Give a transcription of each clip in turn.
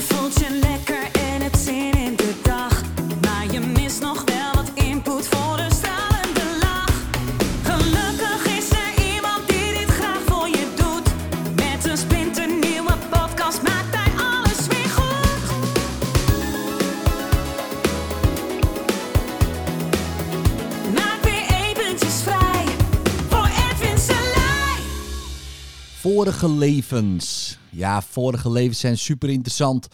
Je Vorige levens. Ja, vorige levens zijn super interessant.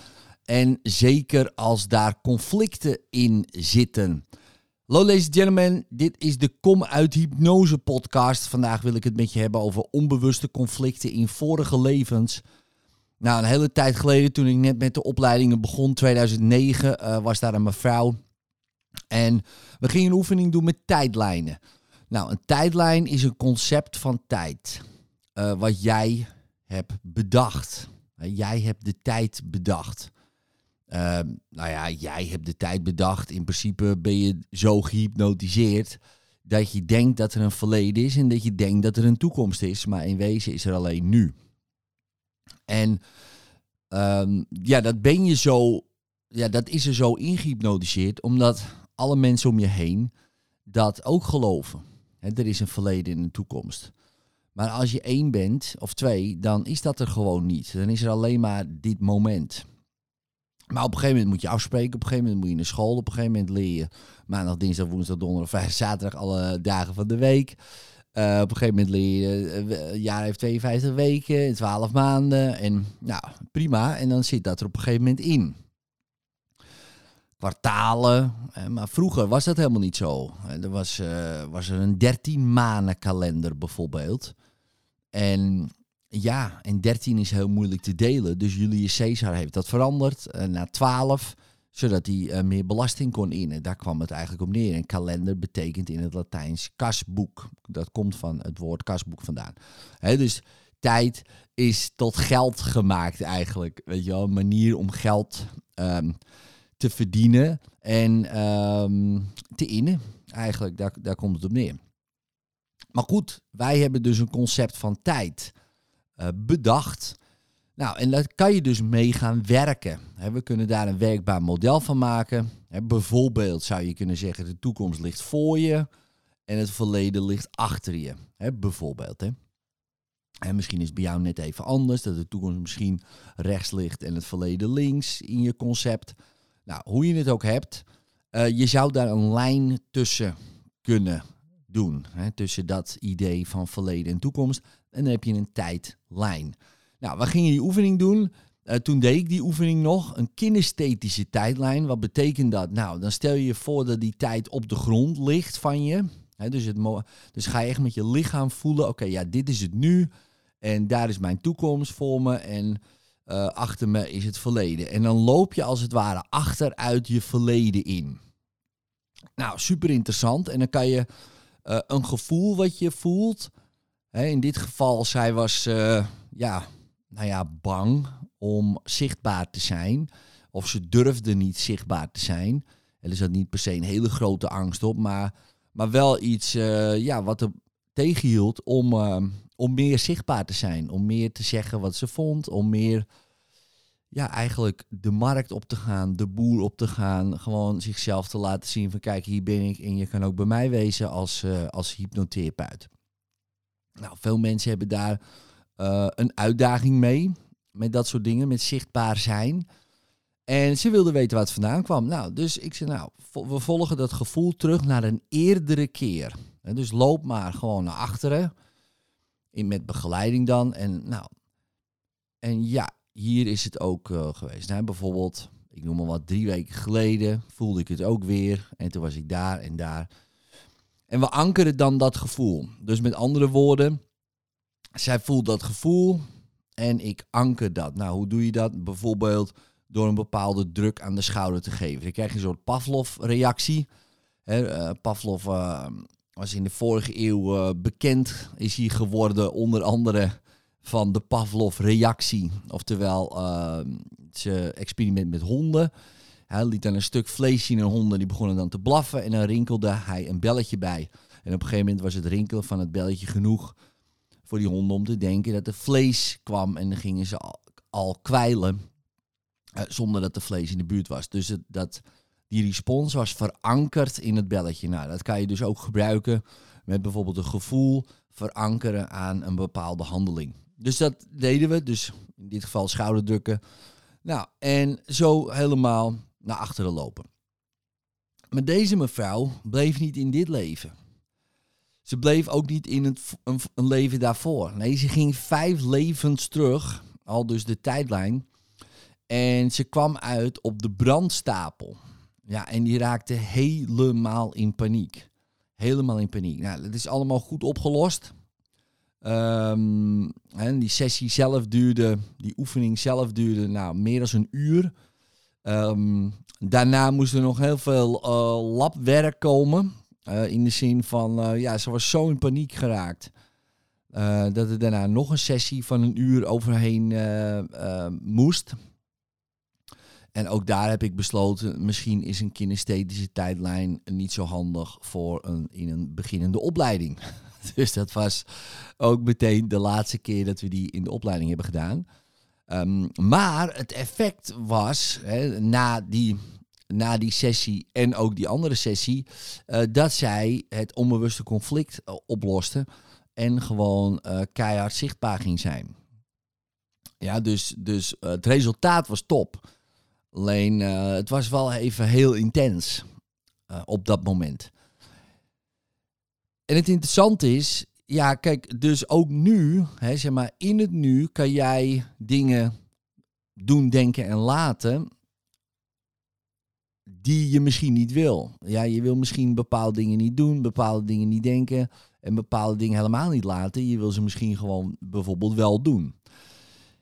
En zeker als daar conflicten in zitten. Hallo ladies and gentlemen, dit is de Kom uit Hypnose podcast. Vandaag wil ik het met je hebben over onbewuste conflicten in vorige levens. Nou, een hele tijd geleden, toen ik net met de opleidingen begon, 2009, eh, was daar een mevrouw. En we gingen een oefening doen met tijdlijnen. Nou, een tijdlijn is een concept van tijd. Eh, wat jij hebt bedacht. Jij hebt de tijd bedacht. Ehm, nou ja, jij hebt de tijd bedacht. In principe ben je zo gehypnotiseerd dat je denkt dat er een verleden is en dat je denkt dat er een toekomst is. Maar in wezen is er alleen nu. En ehm, ja, dat ben je zo, ja, dat is er zo ingehypnotiseerd, omdat alle mensen om je heen dat ook geloven. Er is een verleden en een toekomst. Maar als je één bent of twee, dan is dat er gewoon niet. Dan is er alleen maar dit moment. Maar op een gegeven moment moet je afspreken. Op een gegeven moment moet je naar school. Op een gegeven moment leer je maandag, dinsdag, woensdag, donderdag, vrijdag, zaterdag alle dagen van de week. Eh, op een gegeven moment leer je, een jaar heeft 52 weken, 12 maanden. En nou, prima. En dan zit dat er op een gegeven moment in. Kwartalen. eh, Maar vroeger was dat helemaal niet zo. Er was, was er een 13 maanden kalender bijvoorbeeld. En ja, en 13 is heel moeilijk te delen. Dus Julius Caesar heeft dat veranderd eh, naar 12, zodat hij eh, meer belasting kon innen. Daar kwam het eigenlijk op neer. En kalender betekent in het Latijns kasboek. Dat komt van het woord kasboek vandaan. Dus tijd is tot geld gemaakt eigenlijk. Weet je wel, een manier om geld ehm, te verdienen en ehm, te innen. Eigenlijk, daar, daar komt het op neer. Maar goed, wij hebben dus een concept van tijd eh, bedacht. Nou, en daar kan je dus mee gaan werken. We kunnen daar een werkbaar model van maken. Bijvoorbeeld zou je kunnen zeggen, de toekomst ligt voor je en het verleden ligt achter je. Bijvoorbeeld. En misschien is het bij jou net even anders, dat de toekomst misschien rechts ligt en het verleden links in je concept. Nou, hoe je het ook hebt, eh, je zou daar een lijn tussen kunnen doen. Hè, tussen dat idee van verleden en toekomst. En dan heb je een tijdlijn. Nou, we gingen die oefening doen. Eh, toen deed ik die oefening nog. Een kinesthetische tijdlijn. Wat betekent dat? Nou, dan stel je je voor dat die tijd op de grond ligt van je. Dus, het dus ga je echt met je lichaam voelen. Oké, ja, dit is het nu. En daar is mijn toekomst voor me. En eh, achter me is het verleden. En dan loop je als het ware achteruit je verleden in. Nou, super interessant. En dan kan je eh, een gevoel wat je voelt. Hè, in dit geval, zij was eh, ja, nou ja, bang om zichtbaar te zijn. Of ze durfde niet zichtbaar te zijn. En er zat niet per se een hele grote angst op, maar, maar wel iets eh, ja, wat er tegenhield om, om meer zichtbaar te zijn. Om meer te zeggen wat ze vond. Om meer ja, eigenlijk de markt op te gaan, de boer op te gaan. Gewoon zichzelf te laten zien van kijk, hier ben ik en je kan ook bij mij wezen als, eh, als hypnotherapeut. Nou, veel mensen hebben daar eh, een uitdaging mee. Met dat soort dingen, met zichtbaar zijn. En ze wilden weten waar het vandaan kwam. Nou, dus ik zei, nou, we volgen dat gevoel terug naar een eerdere keer. En dus loop maar gewoon naar achteren. In, met begeleiding dan. En nou, en ja, hier is het ook eh, geweest. Nou, bijvoorbeeld, ik noem maar wat, drie weken geleden voelde ik het ook weer. En toen was ik daar en daar. En we ankeren dan dat gevoel. Dus met andere woorden, zij voelt dat gevoel en ik anker dat. Nou, hoe doe je dat? Bijvoorbeeld door een bepaalde druk aan de schouder te geven. Dan krijg je een soort Pavlov-reactie. Eh, Pavlov eh, was in de vorige eeuw bekend, is hij geworden onder andere van de Pavlov-reactie. Oftewel, eh, zijn experiment met honden. Hij liet dan een stuk vlees zien aan honden, die begonnen dan te blaffen. En dan rinkelde hij een belletje bij. En op een gegeven moment was het rinkelen van het belletje genoeg voor die honden om te denken dat er vlees kwam. En dan gingen ze al, kwijlen. Eh, zonder dat er vlees in de buurt was. Dus dat, die respons was verankerd in het belletje. Nou, dat kan je dus ook gebruiken met bijvoorbeeld een gevoel verankeren aan een bepaalde handeling. Dus dat deden we. Dus in dit geval schouderdrukken. Nou, en zo helemaal naar achteren lopen. Maar deze mevrouw bleef niet in dit leven. Ze bleef ook niet in het, een, een leven daarvoor. Nee, ze ging vijf levens terug, al dus de tijdlijn. En ze kwam uit op de brandstapel. Ja, en die raakte helemaal in paniek. Helemaal in paniek. Nou, dat is allemaal goed opgelost. En die sessie zelf duurde, die oefening zelf duurde nou, meer dan een uur. Um, daarna moest er nog heel veel uh, labwerk komen. Uh, in de zin van, uh, ja, ze was zo in paniek geraakt. dat er daarna nog een sessie van een uur overheen moest. En ook daar heb ik besloten, misschien is een kinesthetische tijdlijn niet zo handig voor een, in een beginnende opleiding. dus dat was ook meteen de laatste keer dat we die in de opleiding hebben gedaan. Um, maar het effect was, hè, na, die, na die sessie en ook die andere sessie, uh, dat zij het onbewuste conflict uh, oploste en gewoon uh, keihard zichtbaar ging zijn. Ja, dus, dus het resultaat was top. Alleen het was wel even heel intens op dat moment. En het interessante is, ja, kijk, dus ook nu, hè, zeg maar, in het nu kan jij dingen doen, denken en laten die je misschien niet wil. Ja, je wil misschien bepaalde dingen niet doen, bepaalde dingen niet denken en bepaalde dingen helemaal niet laten. Je wil ze misschien gewoon bijvoorbeeld wel doen.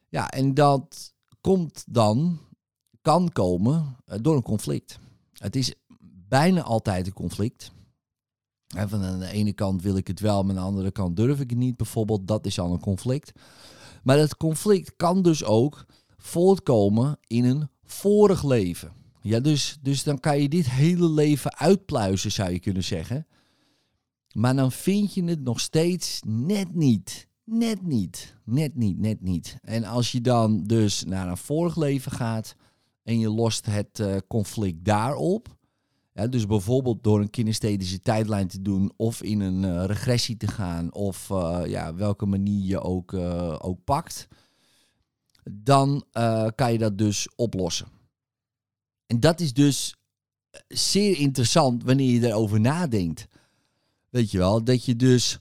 Ja, en dat komt dan, kan komen eh, door een conflict. Het is bijna altijd een conflict. Van aan de ene kant wil ik het wel, maar aan de andere kant durf ik het niet. Bijvoorbeeld, dat is al een conflict. Maar dat conflict kan dus ook voortkomen in een vorig leven. Ja, dus, dus dan kan je dit hele leven uitpluizen, zou je kunnen zeggen. Maar dan vind je het nog steeds net niet. Net niet. Net niet, net niet. En als je dan dus naar een vorig leven gaat en je lost het uh, conflict daarop, dus bijvoorbeeld door een kinesthetische tijdlijn te doen of in een uh, regressie te gaan of uh, ja, welke manier je ook, uh, ook pakt, dan kan je dat dus oplossen. En dat is dus zeer interessant wanneer je erover nadenkt. Weet je wel, dat je dus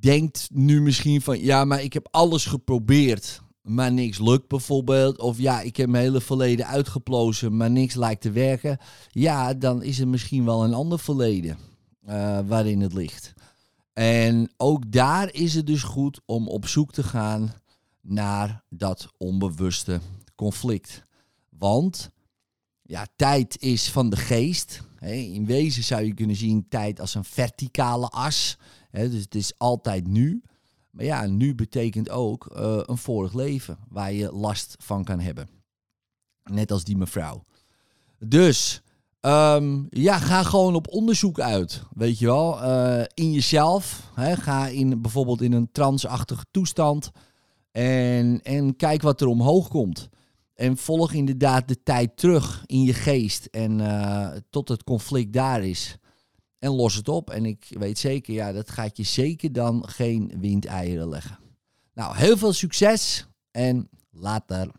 denkt nu misschien van ja, maar ik heb alles geprobeerd maar niks lukt bijvoorbeeld. Of ja, ik heb mijn hele verleden uitgeplozen, maar niks lijkt te werken. Ja, dan is er misschien wel een ander verleden uh, waarin het ligt. En ook daar is het dus goed om op zoek te gaan naar dat onbewuste conflict. Want ja, tijd is van de geest. In wezen zou je kunnen zien tijd als een verticale as. Dus het is altijd nu. Maar ja, nu betekent ook uh, een vorig leven waar je last van kan hebben. Net als die mevrouw. Dus um, ja, ga gewoon op onderzoek uit. Weet je wel, uh, in jezelf. Hè, ga in, bijvoorbeeld in een transachtige toestand. En, en kijk wat er omhoog komt. En volg inderdaad de tijd terug in je geest. En uh, tot het conflict daar is en los het op. En ik weet zeker, ja, dat gaat je zeker dan geen windeieren leggen. Nou, heel veel succes en later.